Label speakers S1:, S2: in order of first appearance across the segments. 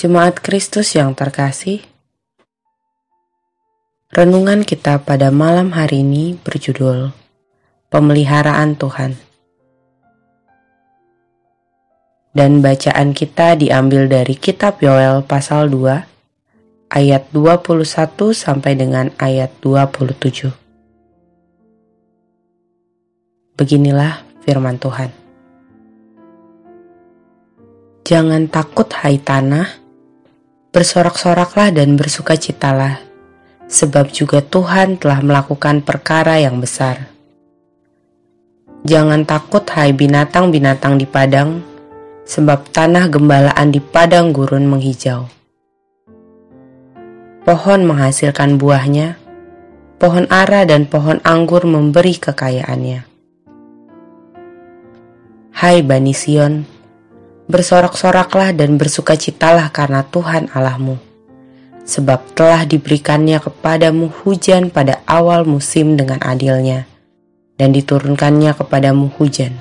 S1: Jemaat Kristus yang terkasih, renungan kita pada malam hari ini berjudul Pemeliharaan Tuhan. Dan bacaan kita diambil dari kitab Yoel pasal 2 ayat 21 sampai dengan ayat 27. Beginilah firman Tuhan. Jangan takut hai tanah, Bersorak-soraklah dan bersukacitalah, sebab juga Tuhan telah melakukan perkara yang besar. Jangan takut hai binatang-binatang di padang, sebab tanah gembalaan di padang gurun menghijau. Pohon menghasilkan buahnya, pohon ara dan pohon anggur memberi kekayaannya. Hai Bani Sion, bersorak-soraklah dan bersukacitalah karena Tuhan Allahmu. Sebab telah diberikannya kepadamu hujan pada awal musim dengan adilnya, dan diturunkannya kepadamu hujan.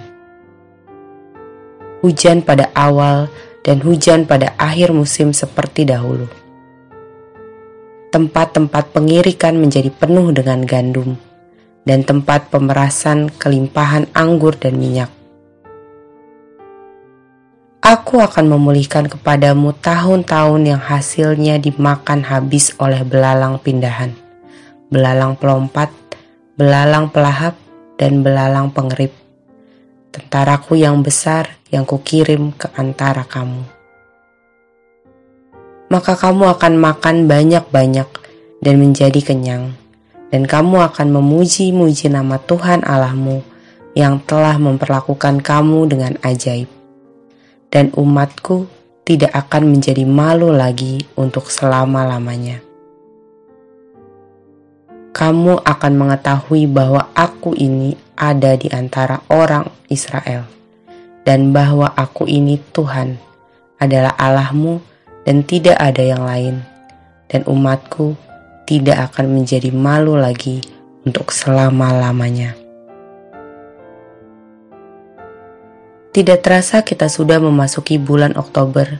S1: Hujan pada awal dan hujan pada akhir musim seperti dahulu. Tempat-tempat pengirikan menjadi penuh dengan gandum, dan tempat pemerasan kelimpahan anggur dan minyak Aku akan memulihkan kepadamu tahun-tahun yang hasilnya dimakan habis oleh belalang pindahan, belalang pelompat, belalang pelahap, dan belalang pengerip. Tentaraku yang besar yang kukirim ke antara kamu. Maka kamu akan makan banyak-banyak dan menjadi kenyang, dan kamu akan memuji-muji nama Tuhan Allahmu yang telah memperlakukan kamu dengan ajaib dan umatku tidak akan menjadi malu lagi untuk selama-lamanya. Kamu akan mengetahui bahwa aku ini ada di antara orang Israel, dan bahwa aku ini Tuhan adalah Allahmu, dan tidak ada yang lain, dan umatku tidak akan menjadi malu lagi untuk selama-lamanya. Tidak terasa kita sudah memasuki bulan Oktober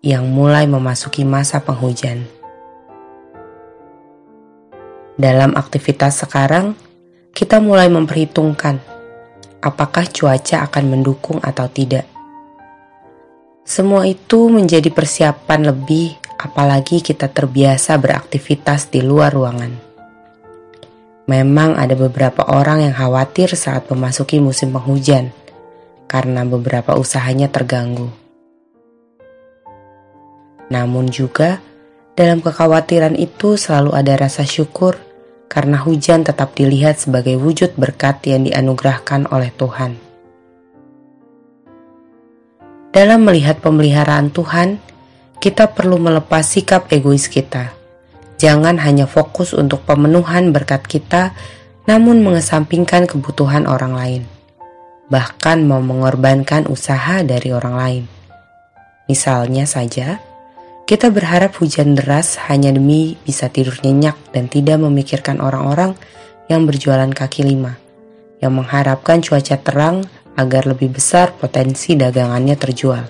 S1: yang mulai memasuki masa penghujan. Dalam aktivitas sekarang, kita mulai memperhitungkan apakah cuaca akan mendukung atau tidak. Semua itu menjadi persiapan lebih apalagi kita terbiasa beraktivitas di luar ruangan. Memang ada beberapa orang yang khawatir saat memasuki musim penghujan karena beberapa usahanya terganggu. Namun juga, dalam kekhawatiran itu selalu ada rasa syukur karena hujan tetap dilihat sebagai wujud berkat yang dianugerahkan oleh Tuhan. Dalam melihat pemeliharaan Tuhan, kita perlu melepas sikap egois kita. Jangan hanya fokus untuk pemenuhan berkat kita, namun mengesampingkan kebutuhan orang lain bahkan mau mengorbankan usaha dari orang lain. Misalnya saja, kita berharap hujan deras hanya demi bisa tidur nyenyak dan tidak memikirkan orang-orang yang berjualan kaki lima, yang mengharapkan cuaca terang agar lebih besar potensi dagangannya terjual.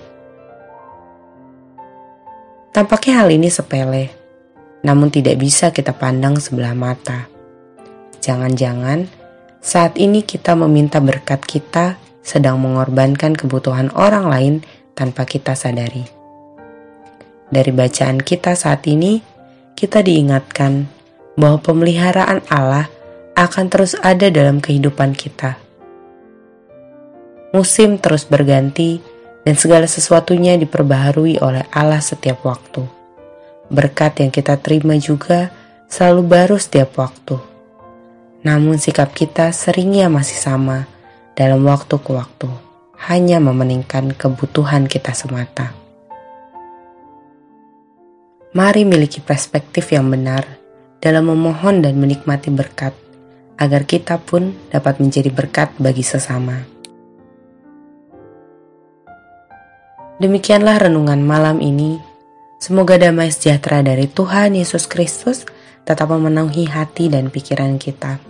S1: Tampaknya hal ini sepele, namun tidak bisa kita pandang sebelah mata. Jangan-jangan saat ini kita meminta berkat kita sedang mengorbankan kebutuhan orang lain tanpa kita sadari. Dari bacaan kita saat ini, kita diingatkan bahwa pemeliharaan Allah akan terus ada dalam kehidupan kita. Musim terus berganti dan segala sesuatunya diperbaharui oleh Allah setiap waktu. Berkat yang kita terima juga selalu baru setiap waktu namun sikap kita seringnya masih sama dalam waktu ke waktu, hanya memeningkan kebutuhan kita semata. Mari miliki perspektif yang benar dalam memohon dan menikmati berkat, agar kita pun dapat menjadi berkat bagi sesama. Demikianlah renungan malam ini. Semoga damai sejahtera dari Tuhan Yesus Kristus tetap memenuhi hati dan pikiran kita.